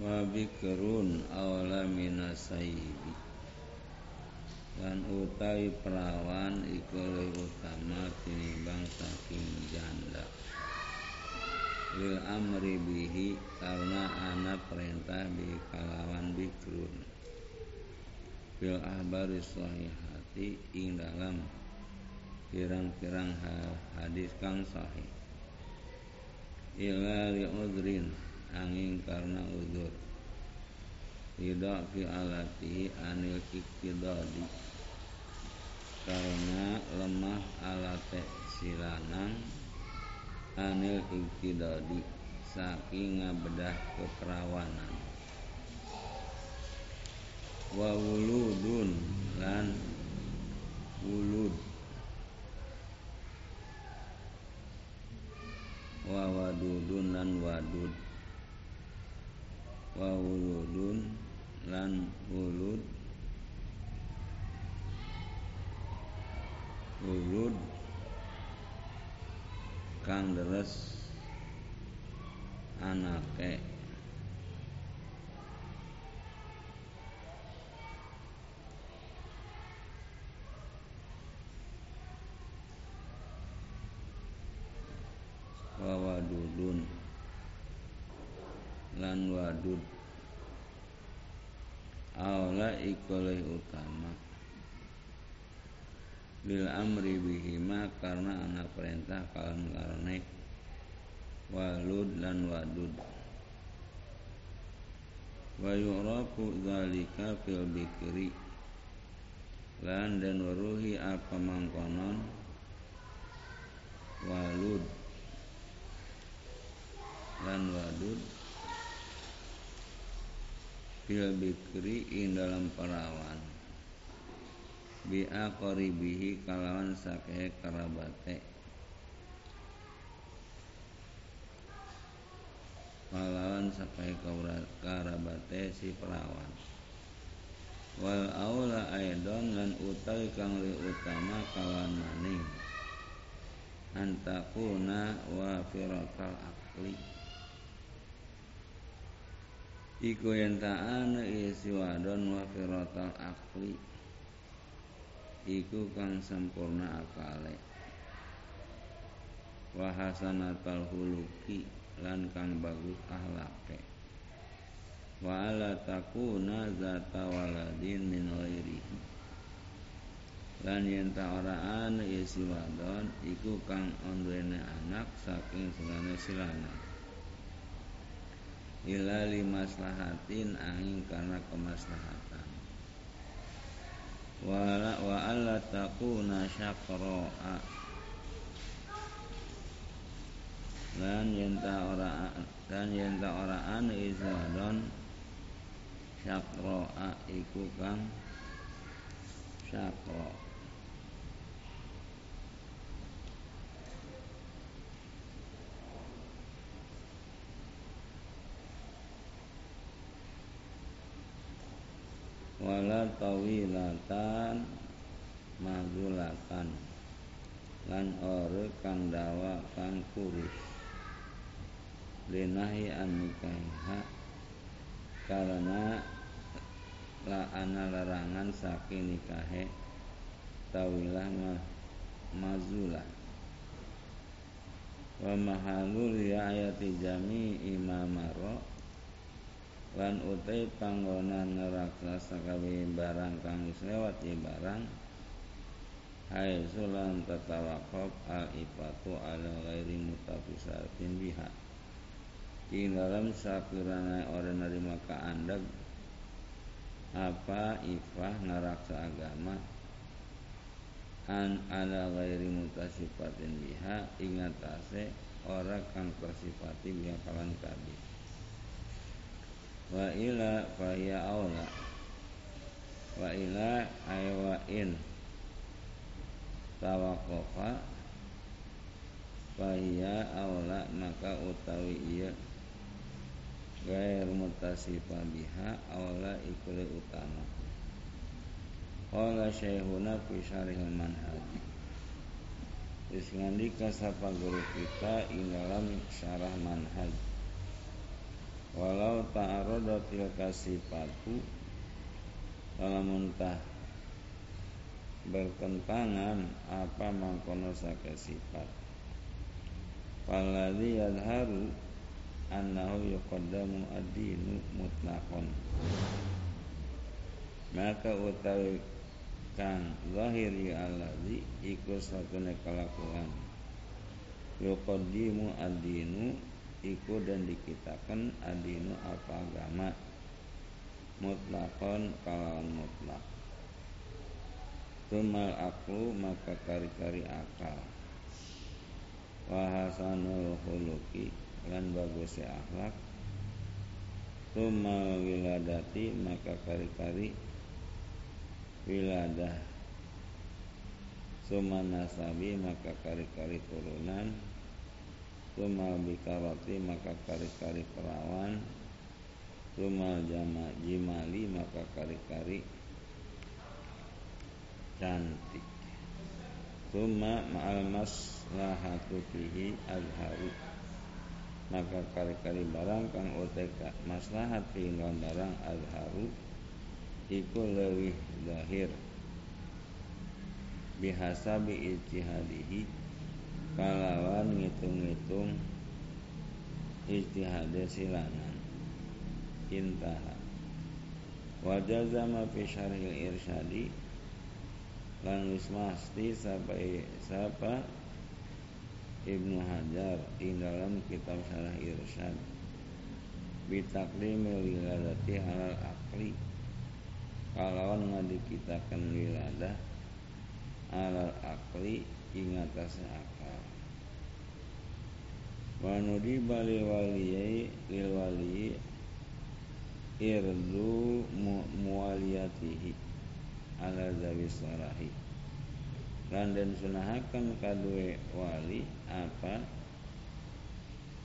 wa bikrun awla minasaibi. Lan utawi perawan iku luwih utama tinimbang saking janda. Lil amri bihi karena ana perintah bi kalawan bikrun. Bil ahbari sahihati ing dalam pirang-pirang hadis kang sahih. Ila li udrin angin karena udur tidak fi alati anil iktidadi. Karena lemah alate silanang anil iktidadi saking ngabedah keperawanan wa wuludun lan wulud. Wa wadudun lan wadud wa wuludun lan wulud wulud kang deres anake wadud aula ikolai utama. Bil amri bihima karena anak perintah kalan karne walud lan wadud. Wa yu'rafu dzalika fil bikri. Lan dan waruhi apa mangkonon walud. Lan wadud fil bikri ing dalam perawan. Bi aqribihi kalawan sakehe kerabate kalawan sakehe kerabate si perawan. Wal aula aidon lan utawi kang li utama kawan maning. Antakuna wa firatal akli iku yen ta'ana isi wadon wa firatal akli iku kang sempurna akale. Wa hasanatal huluki lan kang bagus ahlake. Wa ala takuna zata waladin min ghairihi. Lan yen ta ora ana isi wadon iku kang onduene anak saking selane silana ila limaslahatin angin karena kemaslahatan. Wa wa alla takuna syaqra'a lan yen ta ora dan yen ta ora ana izadon syaqra'a iku kang syaqra wala tawilatan mazulatan lan ore kang dawa kang kurus. Linahi an nikah karena la ana larangan saking nikahe tawilah mah mazulah. Wa mahalul ayati jami imamaro lan utai panggonan neraksa sakawi barang kang lewat ya barang. Hai sulan tatawakop al ifatu ala ghairi mutafisatin biha. Ing dalam sapirana orang nerima kaandag apa ifah ngaraksa agama? An ala ghairi mutasifatin biha ingatase ora kang tersifati biha kalan kabeh wa ila fahiya aula. Wa ila aywa in tawakofa fahiya aula maka utawi iya gair mutasifa biha aula ikuli utama. Qala syekhuna fi syarihil manhaj. Wis ngandika sapa guru kita ing dalam syarah manhaj walau ta'aradatil kasifatu lamun tah bertentangan apa mangkono saka sifat. Faladhi yadharu annahu yuqaddamu ad-dinu mutlaqan. Maka utawi kang zahiri alladhi iku satune kelakuan. Yuqaddimu ad-dinu iku dan dikitakan adinu apa agama? Mutlakon kalawan mutlak. Tumal aku maka kari-kari akal. Wahasanul huluki lan bagusnya akhlak. Tuma wiladati maka kari-kari wiladah. Suma nasabi maka kari-kari turunan Tuma bikaroti maka kari-kari perawan. Tuma jama jimali maka kari-kari cantik. Tuma ma'al maslahatu fihi azharu Maka kari-kari barang kang uteka maslahat fi barang azharu Iku lewih zahir. Bihasabi ijtihadihi Kalawan ngitung-ngitung Ijtihadnya silangan. Intaha. Wajazama fi syarhil irsyadi. Lan wis mesti sampai siapa Ibnu Hajar di dalam kitab Syarah Irsyad. Bitaklim wiladati halal akli kalawan ngadikitakan wiladah halal akli ingatase akal. Wanudi bali waliyai lil wali irdu mualiyatihi ala zawi sarahi. Lan den sunahaken kadue wali apa?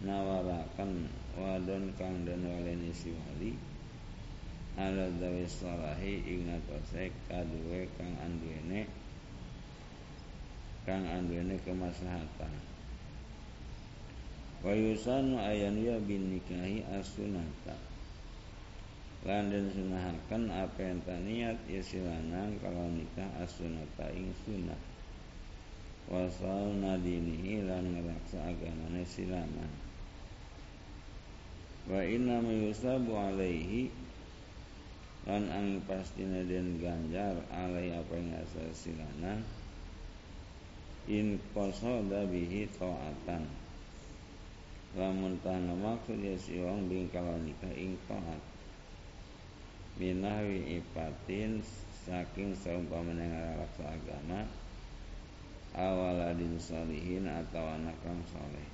Nawarakan wadon kang den waleni si wali ala zawi sarahi ing atase kadue kang anduene kang anduene kemaslahatan. Wa yusanu ayan ya bin nikahi as-sunata lan den sunahaken apa yang niat isilanang kalau nikah asunata ing sunah wasal nadinihi lan ngeraksa agamane silanang. Wa inna yusabu alaihi lan ang pastine den ganjar alai apa yang asal silanang in qasoda bihi ta'atan lamun tanah maksud ya siwang bing kalau nikah ing ta'at minahwi ipatin saking seumpamanya ngalaksa agama awaladin solihin atau anak kang soleh.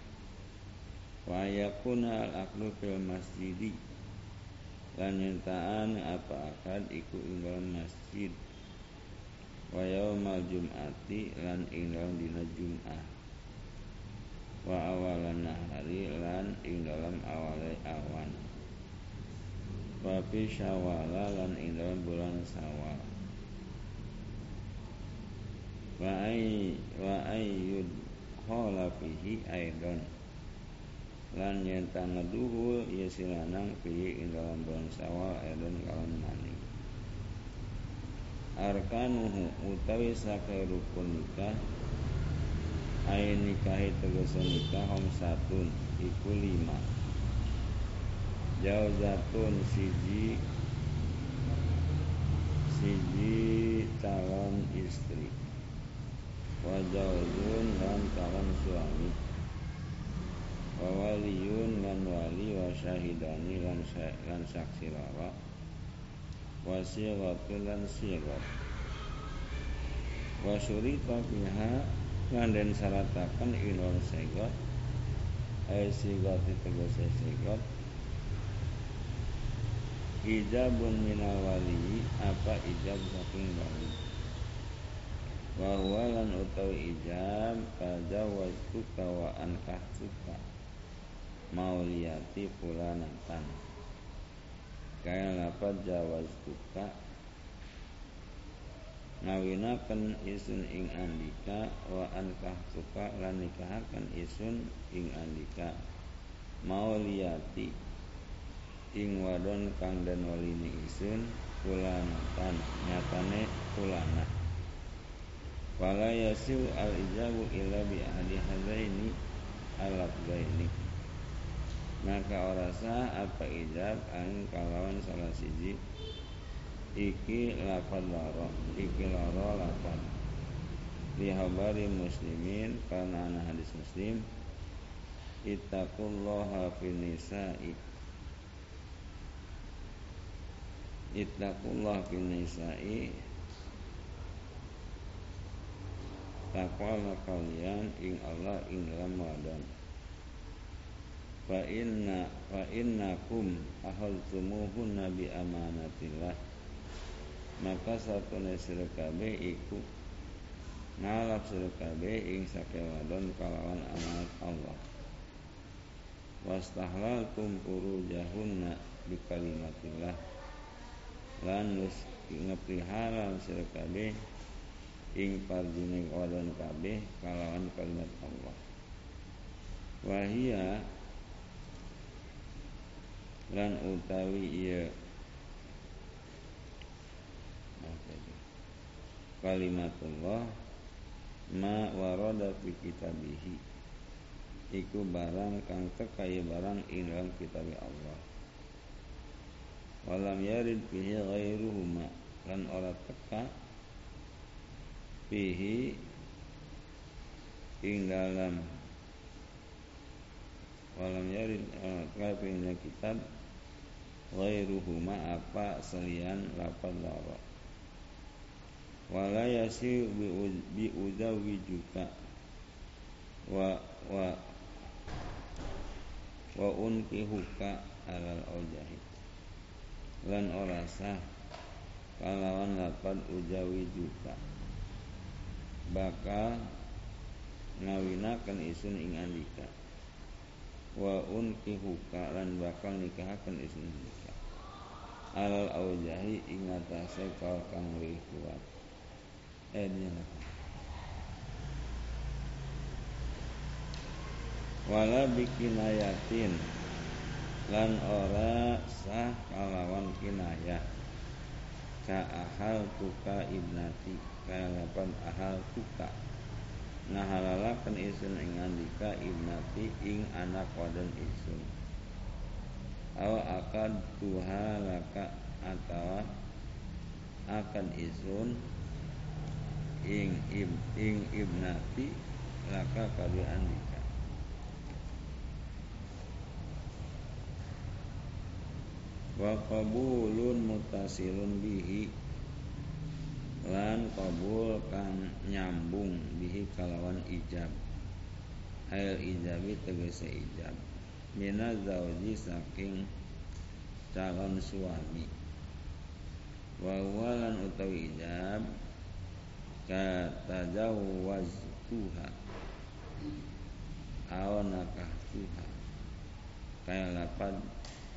Wa yakuna al aklu fil masjidi lan apa akad iku ing masjid wa yaumal jum'ati lan ing dalam dina jum'ah. Wa awalan nahari lan ing dalam awale awan. Wafi syawala lan ing dalam bulan sawal Wa ay wa ayyud khala fihi aidon. Lan yen tangeduhul ya silanang fihi ing dalam bulan sawal aidon kalan mani arkanuhu utawi sakai rukun nikah. Ay nikahi tegese nikah hom satun iku lima. Jauzatun siji siji calon istri. Wa jauzun lan calon suami. Wa waliyun lan wali wa syahidani lan, lan saksi lara wa sigatun lan sigat wa syurita fiha lan den syaratakan ilon segot ay sigat tegese segot ijabun minal wali apa ijab saking wali wa lan utawi ijab fajawaztuka wa ankahtuka mauliyati fulanatan kaya lapat jawaztuka ngawinaken isun ing andika wa ankahtuka lan nikahaken isun ing andika. Mauliyati ing wadon kang den walini isun kulanatan nyatane kulana. Wala yasu al ijabu illa bi ahli hadaini al lafzaini maka ora sah apa ijab angin kalawan salah siji? Iki lafad loro iki loro lafad di habari muslimin karena anak hadis muslim ittaqullaha fin nisa'i. Ittaqullah bin nisa'i. Takwalah kalian ing Allah ing dalam wadon Fa inna fa innakum ahadzumuhunna bi amanatillah Maka satu sira kabeh iku ngalap sira kabeh ing sakewadon kalawan amanat Allah. Wastahlaltum furujahunna bi kalimatillah. Lan wis halal sira kabeh ing parjine wadon kabeh kalawan kalimat Allah. Wahia lan utawi iya. Kalimatullah ma warada fi kitabihi. Iku barang kang tekaya barang ing dalam kitab Allah. Walam yarid fihi ghairuhuma. Lan ora teka fihi ing dalam. Walam yarid fihi kitab ghairuhuma apa selian lapan lara wala yasi bi udawi juga. Wa wa wa unkihuka alal aujahi lan ora sah kalawan lapan ujawi juga. Bakal ngawinaken isun ing andika. Wa unkihuka lan bakal nikahaken isun. andika alal aujahi ing atase kal kang luwih kuat. Eh wala bikinayatin. Lan ora sah kalawan kinayah. Ka ahal tuka ibnati. Kalapan ahal tuka. Ngahalalakan isun ing andika ibnati ing anak wadon isun aw akad tuhalaka atawa akan isun ing ing ibnati laka kali andika. Wa qabulun mutasilun bihi lan qabul kang nyambung bihi kalawan ijab. Ail ijabi tegese ijab mina zauji saking calon suami. Wa walan utawi ijab kata jawaz tuha aw nakah tuha kaya lapad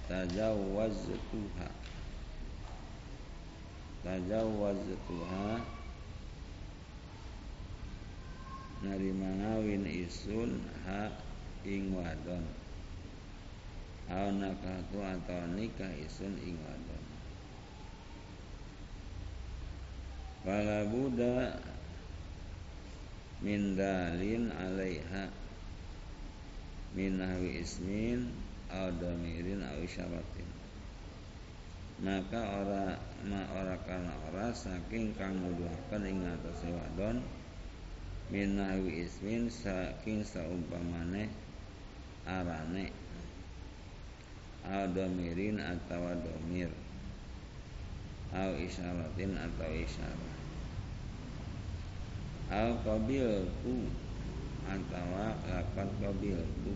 tajawwaztuha tajawwaztuha narima ngawin isun ha ing wadon aw nakahtu atau nikah isun ing wadon. Fala buda min dalin alaiha min nahwi ismin au damirin au isyaratin maka ora ma ora kana ora saking kang nuduhaken ing atase wadon minawi ismin saking saumpamane arane au damirin atau domir. Au isyaratin atau isyarat au qabil tu atau lapan tu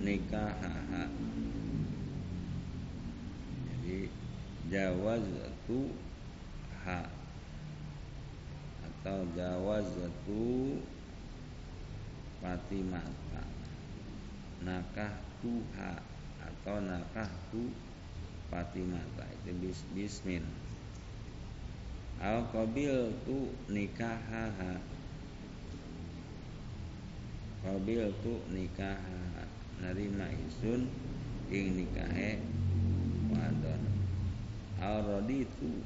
nikahaha. Jadi jawaz itu ha. Atau jawaz itu mata nakah tuha atau nakah tu mata itu bis bismin al qabil tu nikahaha. Qabil tu nikahaha. Narima isun ing nikahe wadon. Al raditu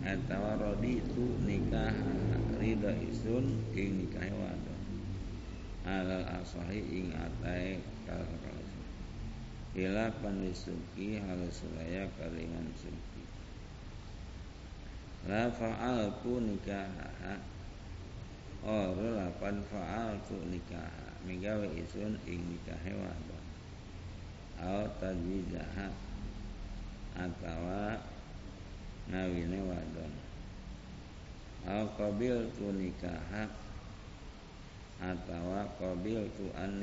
atawa raditu nikah rida isun ing nikahe alal asahi ing atai kalau ila pandisuki halasulaya kaliman suki. La fa'altu nikaha. Ora lapan fa'altu nikaha. Migawe isun ing nikahe wadon au tajwizaha atawa ngawine wadon au qabil tu nikaha atawa qabil tu an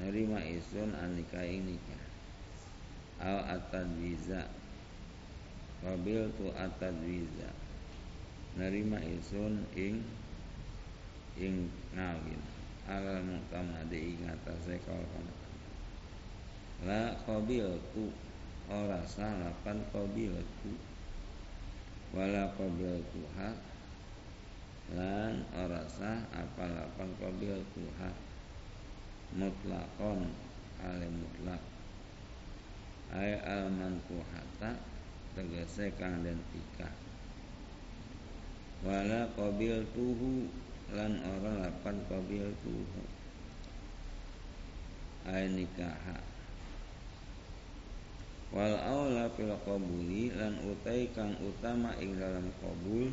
nerima isun an nikah ing nikah au atadwiza. Qabil tu atadwiza. Nerima isun ing ing ngawin. Alal mutamadi ing atase kaul la qabil tu ora sah lapan qabil tu wala qabil tuha lan ora sah apa lapan qabil tuha mutlakon ale mutlak. Ay al mankuhata tegese kang den tikah. Wala qabil tuhu lan ora lapan qabil tuhu. Ay nikah wal aula fil qabuli lan utai kang utama ing dalam qabul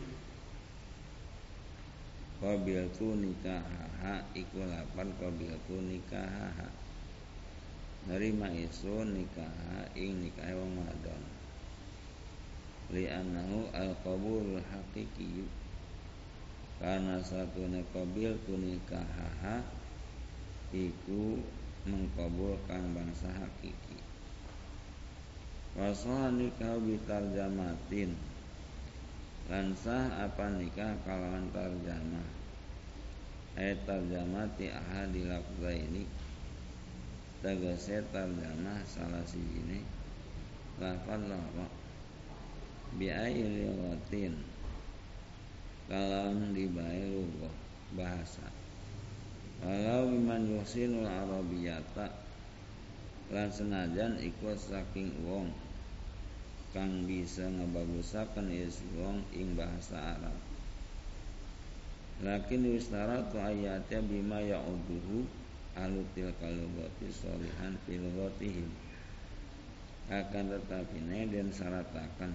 qabil tu nikah ha iku lapan qabil tu nikah ha nerima isu nikah ing nikah wong wadon li annahu al qabul haqiqi. Karena satu qabil tunikahaha iku mengkabulkan bangsa hakiki. Wasoha nikah bitar jamatin Lansah apa nikah kalawan tarjamah? Ayat tarjamati ahadi lafza ini. Tegese tarjamah salah si ini Lafad lama Bi'ayi liwatin kalam dibae lugo bahasa. Walau biman yusinul arabiyata. Lan senajan iku saking wong kang bisa ngebagusaken is ing bahasa Arab. Lakin wistaratu ayatnya bima ya'uduhu alutil kalugati solihan filgotihim akan tetapi dan syaratakan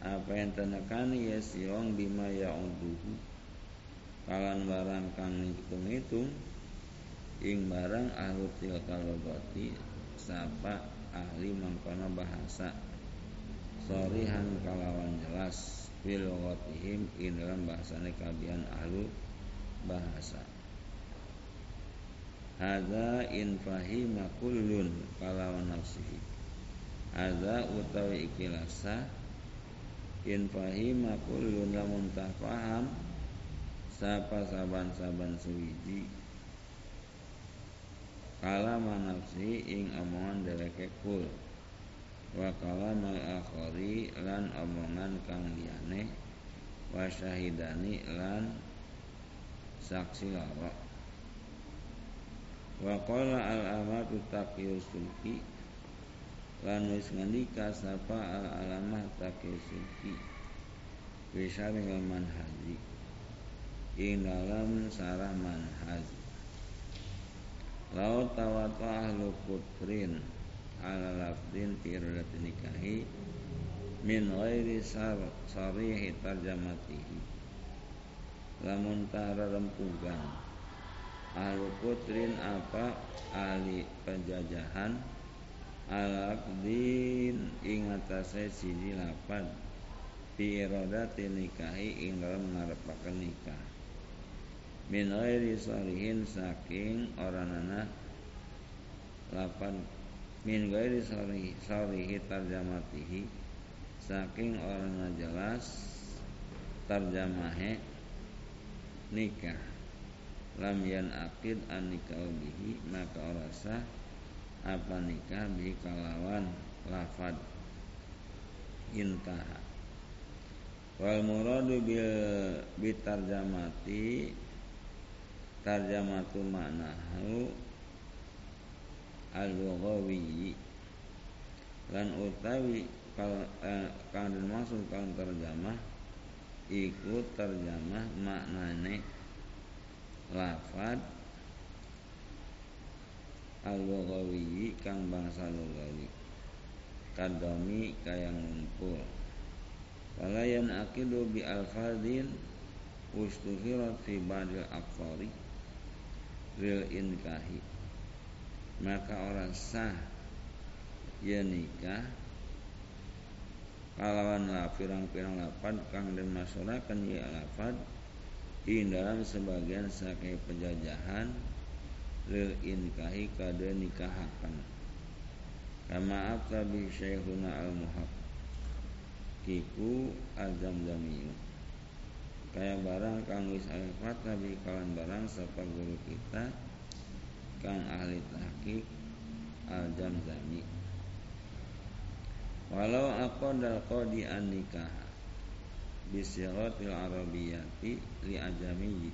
apa yang tenekani ya siong bima ya'uduhu. Kalan barang kang hitung-hitung ing barang ahlu tilkal logoti sapa ahli mangkono bahasa sorihan kalawan jelas fil logotihim ing dalam bahasane kabian ahlu bahasa. Hadza in fahima kullun kalawan nafsihi. Hadza utawi ikilasa in fahima kullun lamun paham sapa saban-saban suwiji kala manafsi ing omongan dereke kul wa mal akhari lan omongan kang liyane wa syahidani lan saksi lara. Wa qala al amatu taqiyus sulki lan wis ngendika sapa al alamah takisuki wisaril manhaji ing dalam sarah manhaj. Lau tawata ahlu kutrin ala lafdin fi nikahi min ghairi sar sarihi tarjamatihi. Lamun tara rempugan ahlu kutrin apa ahli penjajahan? Al-Aqdin ing atase siji lapan Fi iradati nikahi ing dalam nikah. Min ghairi salihin saking oranana lapan Min ghairi salihi tarjamatihi. Saking orang jelas tarjamahe nikah. Lam yan akid an nikah bihi maka orasa apa nikah bi kalawan lafad intaha. Wal muradu bil bitarjamati tarjamatu maknahu al-lughawi lan utawi kal eh, kang dimaksud kang terjemah iku terjemah maknane lafad al-lughawi kang bangsa lughawi kadomi kaya ngumpul. Walayan akidu bi alfadin ustuhirat fi badil aqfari lil inkahi maka orang sah ya nikah. Kalawan la pirang-pirang lapad kang den masurakan ya lapad. Di dalam sebagian sakai penjajahan lil inkahi kada nikahakan. Kama abtabi syekhuna al kiku azam zamiyu kaya barang kang wis alifat nabi kawan barang sapa guru kita kang ahli tahqiq al jamzami walau aqadal qadi an nikah bisiratil arabiyati li ajamiyyi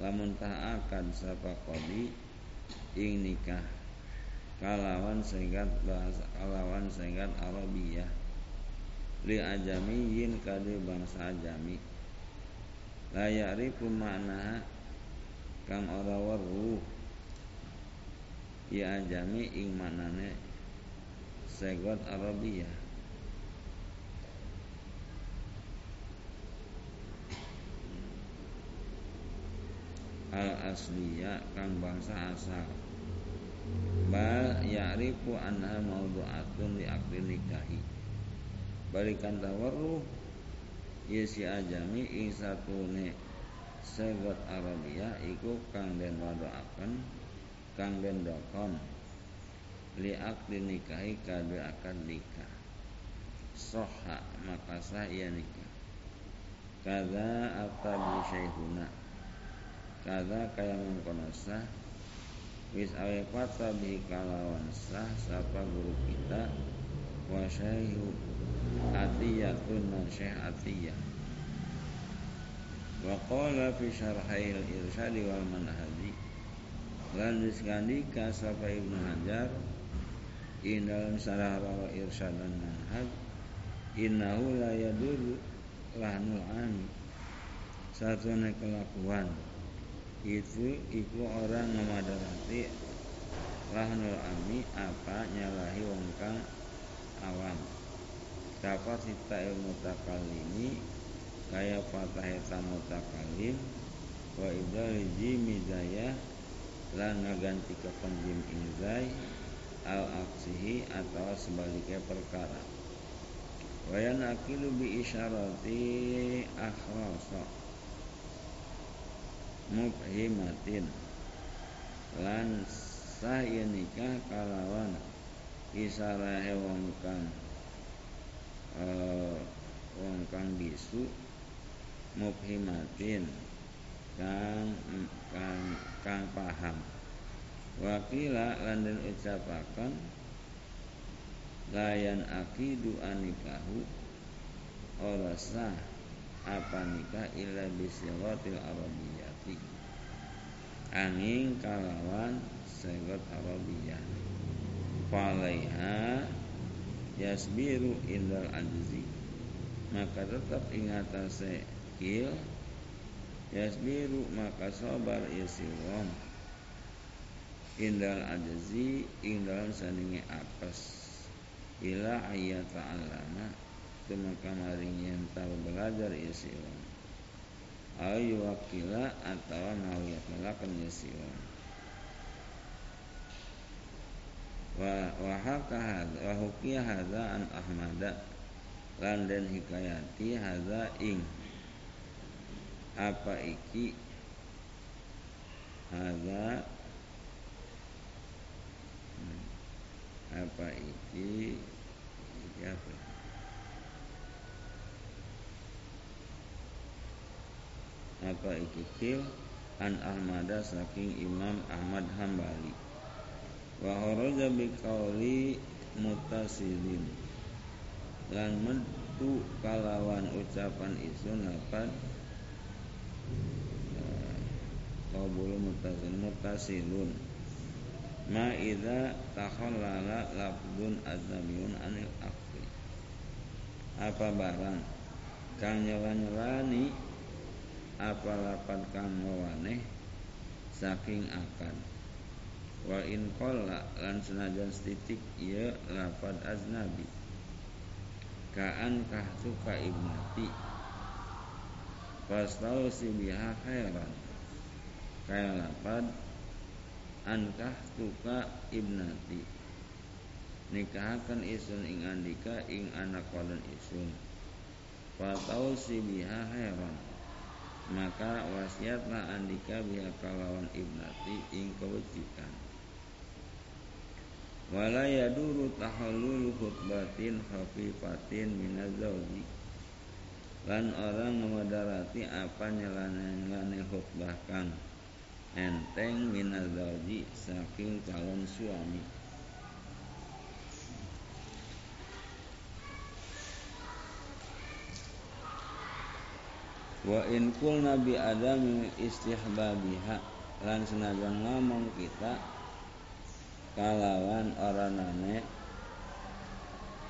lamun akan sapa kodi ing nikah kalawan singkat bahasa kalawan singkat Arabiyah li ajamiyin kade bangsa ajami. La ya'rifu makna kang ora weruh ya ajami ing manane segot Arabiyah. Al asliya kang bangsa asal. Bal ya'rifu anha mawdu'atun li akli nikahi. Balikan tawarruh ya si ajami ing satune segot Arabia iku kang den wadoaken kang den dokon li akli nikahi kade akan nikah. Soha maka sah ia nikah. Kada apa bi syekhuna kada kaya mengkono sah. Wis awe fata bihi kalawan sah sapa guru kita. Wa syaihu atiyatun nan syekh atiyah. Wa qala fi syarhail irsyadi wal manhaji lan diskandika sapa ibnu hajar in dalam sarah rawa irsyad dan manhaj innahu la yadur lahnul ami satu kelakuan. Itu iku orang ngemadarati lahnul ami apa nyalahi wong kang awam. Dapat sita ilmu takalimi kaya patah eta mutakalim wa idal jimidaya lan ngaganti ke penjim inzai al aksihi atau sebaliknya perkara. Wayan akilu bi isyarati akhrasa mubhimatin. Lan sah nikah kalawan isarahe wong kang uh, wong kang bisu mubhimatin kang kang kang paham. Wakila lan den ucapaken layan akidu anikahu ora sah apa nikah illa bisiratil arabiyati. Angin kalawan segot arabiyah. Falaiha yasbiru indal ajzi maka tetap ingatan sekil yasbiru maka sabar isiwom indal ajzi indal saningi apes ila ayat ta'alama tuma kamaring yang tahu belajar isiwan ayu wakila atau nawiyatulakan isiwan wa wa haka hadza wa hukiya an ahmada. Lan den hikayati hadza ing apa iki? Hmm, apa iki? Iki apa? Apa ikikil an Ahmada saking Imam Ahmad Hambali. Wa kharaja bi mutasilin. Lan metu kalawan ucapan isun lapan qabulu mutasil mutasilun ma idza takhallala lafdun azamiyun anil aqli. Apa barang kang nyela-nyelani apa lapan kang mawaneh saking akan. Wa in qalla lan senajan setitik ieu lapad aznabi. Kaan kahtuka ibnati Fastau si biha khairan Kaya lapad Ankah tuka ibnati. Nikahakan isun ing andika ing anak walon isun. Fatau si biha khairan Maka wasiatlah andika biha kalawan ibnati ing kewajikan. Wala yaduru tahallul khutbatin khafifatin lan orang ngemadarati apa nyelane khutbah kang enteng minazauji saking calon suami. Wa in kul nabi adam istihbabiha lan senajan ngomong kita kalawan oranane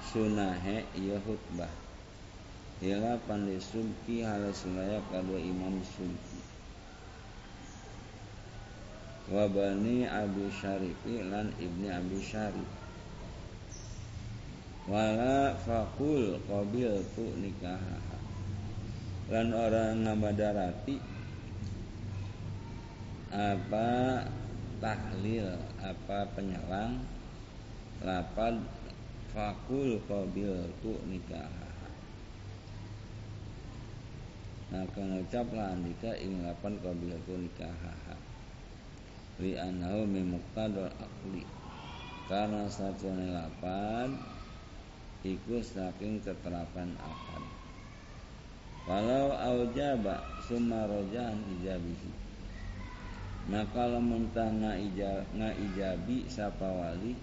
sunahe ya khutbah Ila pandai subki hala sulaya kadua imam subki Wabani Abi Syarifi lan ibni Abi Syarif. Wala fakul qabil tu nikahaha. Lan orang ngamadarati Apa tahlil Apa penyelang Lapad fakul qabil tu nikahaha maka ngucaplah andika ing lapan qabilatu nikahaha li annahu min muqtadal akli karena satu lapan iku saking keterapan akal. Kalau aujaba summa rojan ijabihi. Maka lamun tanga ijabi sapa wali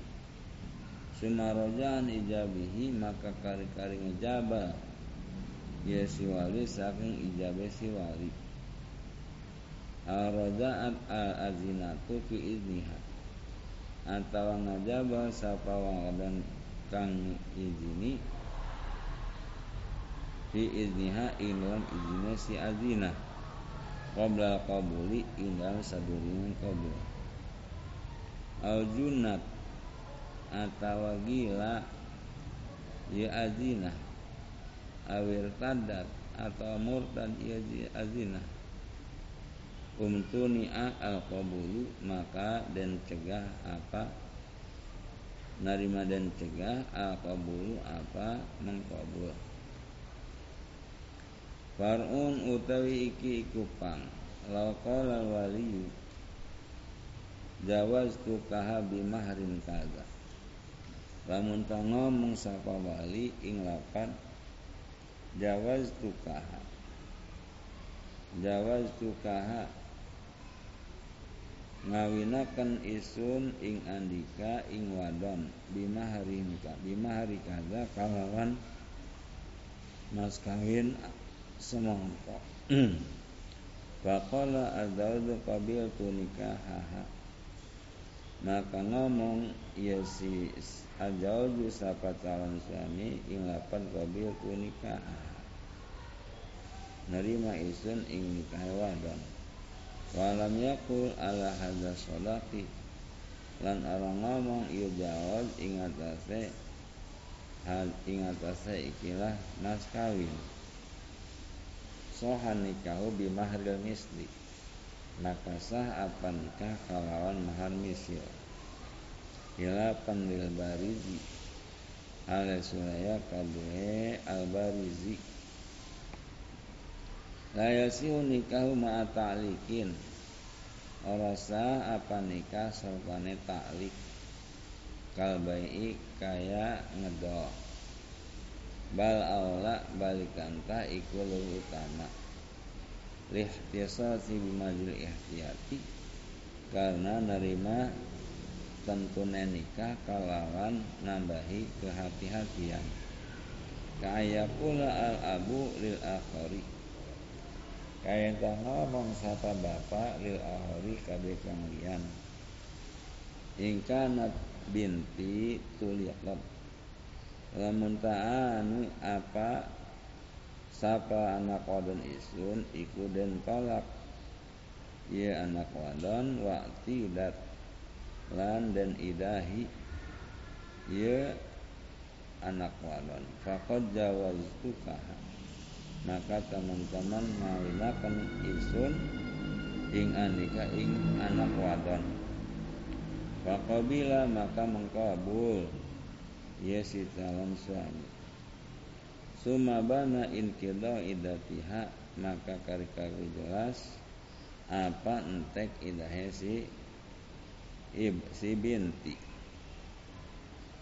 summa rojan ijabihi maka kari-kari ngejabah ya si wali saking ijabe si wali. Al-Rada'at al-azinatu fi izniha. Atau ngajaba sapa dan kang izini. Fi izniha ilam izina si azinah. Qabla qabuli indal saduringan qabul. Al-junat Atau gila Ya azinah awir tadat atau murtad azina umtuni'a al qabulu maka dan cegah apa? Narima dan cegah al qabulu apa? Mengkabul Farun utawi iki ikupang. Lau qala waliyu Jawaz tu kaha bimahrin kaza. Lamun ngomong sapa wali ing lapan jawaz tukaha jawaz tukaha ngawinakan isun ing andika ing wadon. Bima hari nikah bima hari kada kalawan mas kawin semongko Faqala adzawdu qabil tu nikahaha Maka ngomong ya si Ajauju sapa calon suami ing lapan qabil tu nikah Nerima isun ing nikah wadon. Walam yakul ala hadza sodaki Lan orang ngomong iya jawab ing atase hal ing atase ikilah mas kawin. Sohan nikahu bimahril misli Maka sah apa nikah kalawan mahar misil ila pandil barizi. Ala suraya kadue al barizi la yasihu nikahu ma'a ta'likin. Ora sah apa nikah sertane ta'lik. Kalbai kaya ngedo bal aula balikanta iku utama lihtisasi bimajil ihtiyati. Karena nerima tentunya nikah kalawan nambahi kehati-hatian. Kaya pula al abu lil akhari kaya ngomong sapa bapak lil ahli kabeh kang lian ingkanat binti tuliqat lamun ta'anu apa sapa anak wadon isun iku den tolak. Ya anak wadon wa tidak lan dan idahi. Ya anak wadon faqad jawaztuka. Maka teman-teman ngawinakan isun ing anika ing anak wadon. Faqabila maka mengkabul. Ya si calon suami Sumabana inkido idatiha Maka kari-kari jelas Apa entek idahe si ib, Si binti.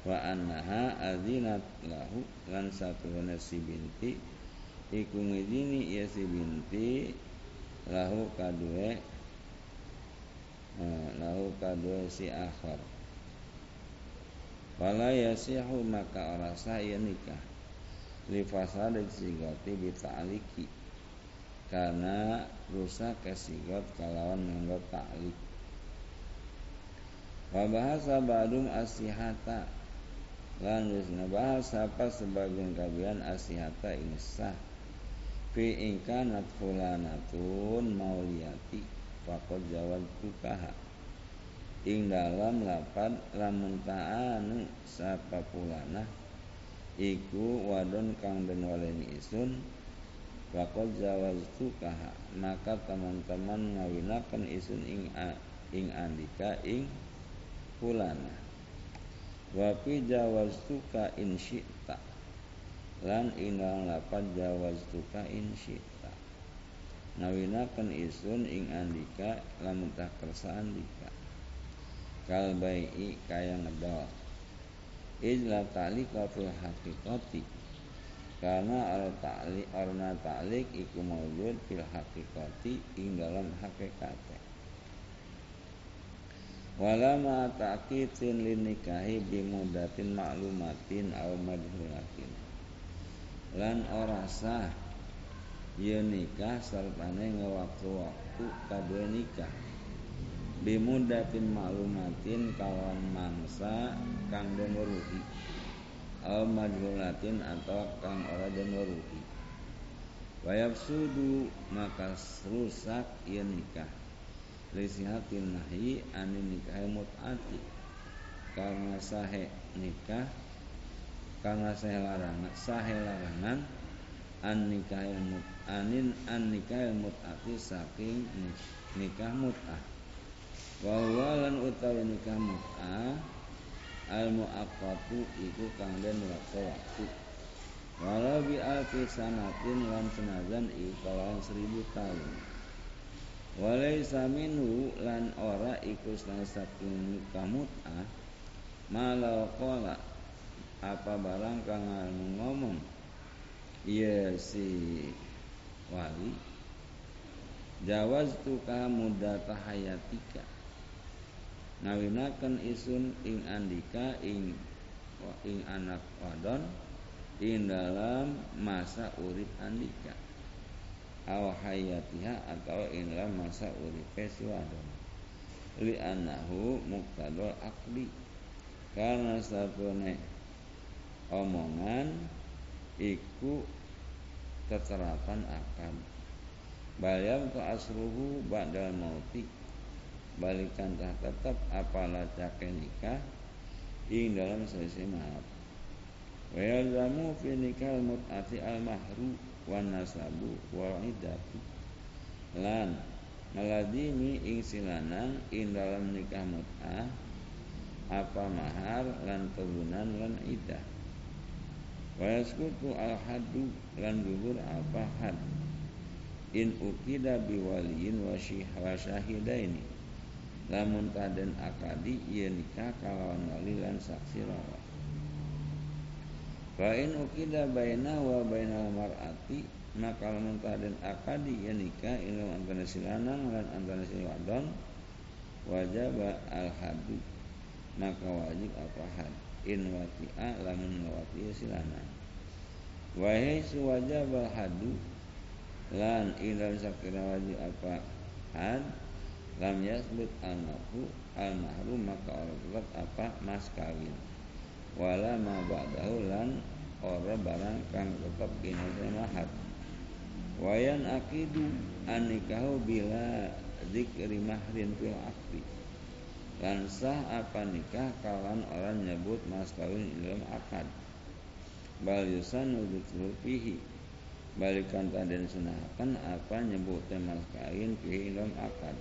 Wa annaha adinat lahu Lan satu si binti Iku ngidini ya si binti Lahu kadue Eh, lahu kadua si akhar. Wala yasihu maka orasa ia nikah Li fasadik sigoti bita'liki Karena rusak kesigot kalawan nganggo ta'lik Wa bahasa badum asihata. Lan bahas apa sebagian kabian asihata insah Fi ingkanat fulanatun mauliyati Fakot jawab tukaha Ing dalam lapan lamun ta'anu sapa pulana Iku wadon kang den waleni isun Fakot jawab tukaha Maka teman-teman ngawinakan isun ing, ing andika ing pulana. Wapi jawaz tuka in syi'ta. Lan dalam lapan jawaz tuka in syi'ta. Ngawinaken isun ing andika lamun tak kersa andika kal bai'i kaya ngedol ijla ta'liqa fil haqiqati. Karena al ta'liq arna ta'liq iku maujud fil haqiqati ing dalam hakikate. Wala ma nikahi bimudatin ma'lumatin aw madhulatin. Lan ora sah Ye nikah sertane ngewaktu-waktu kadue nikah bimudatin maklumatin kawan mangsa kang den al majhulatin atau kang ora den wayab sudu maka rusak ia nikah. Lisihatin nahi ani nikah mut'ati. Karena sahe nikah karena sahe larangan sahe larangan an nikah mut anin an nikah mut'ati saking nikah mut'ah wa huwa lan utawi nikah mut'ah al muaqqatu iku kang den waktu-waktu walau bi alfi sanatin lan senajan iku seribu tahun. Walaisa minhu lan ora iku saking nikah mut'ah malau qala apa barang kang ngomong? Iya si wali jawaz tuka muda tahayatika ngawinaken isun ing andika ing ing anak wadon ing dalam masa urip andika. Aw hayatiha atau ing dalam masa urip si wadon. Li anahu muktadol akli. Karena sabone omongan iku keterapan akan. Bayam ke asruhu ba'dal mauti balikan tak tetap apalah cake nikah ing dalam sesi maaf. Wa yalzamu fi nikah mut'ati al mahru wan nasabu wal idatu lan meladimi ing silanang ing dalam nikah mut'ah apa mahar lan turunan lan idah wa yaskutu al haddu lan gugur apa had. In ukida biwaliin wa syahidaini lamun taden akadi ieu nikah kalawan wali lan saksi rawa Fa in ukida baina wa bainal mar'ati maka lamun taden akadi ieu nikah ilmu antara si lanang lan antara si wadon wajib al hadu maka wajib apa had? In wati'a lamun ngawati silanang. Wahai suwajab hadu lan ilal sakira wajib apa had lam yasbut al mahru al mahru maka orang tetap apa? Mas kawin. Wala ma ba'dahu lan ora barang kang tetap kinase mahar wayan akidu anikahu bila zikri mahrin fil akdi. Lan sah apa nikah kawan orang nyebut mas kawin dalam akad. Bal yusan fihi. Balikan taden sunahkan apa nyebut mas kawin fihi dalam akad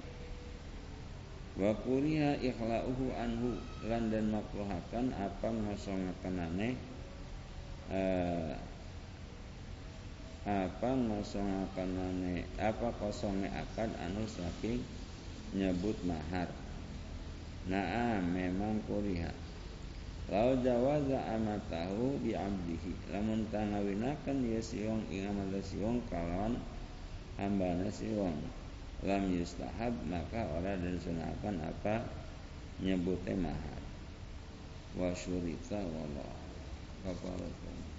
wa kuriha ikhlauhu anhu. Lan dan makruhakan apa ngosongakenane eh, apa ngosongakenane apa kosonge akad anu saking nyebut mahar. Nah memang kuriha Lau jawaza amatahu bi abdihi lamun tanawinakan ya siwong ing amal siwong kalawan hambana siwong lam yustahab maka orang dan sunahkan apa? Nyebutnya mahar. Wa syurita wallah kafaratun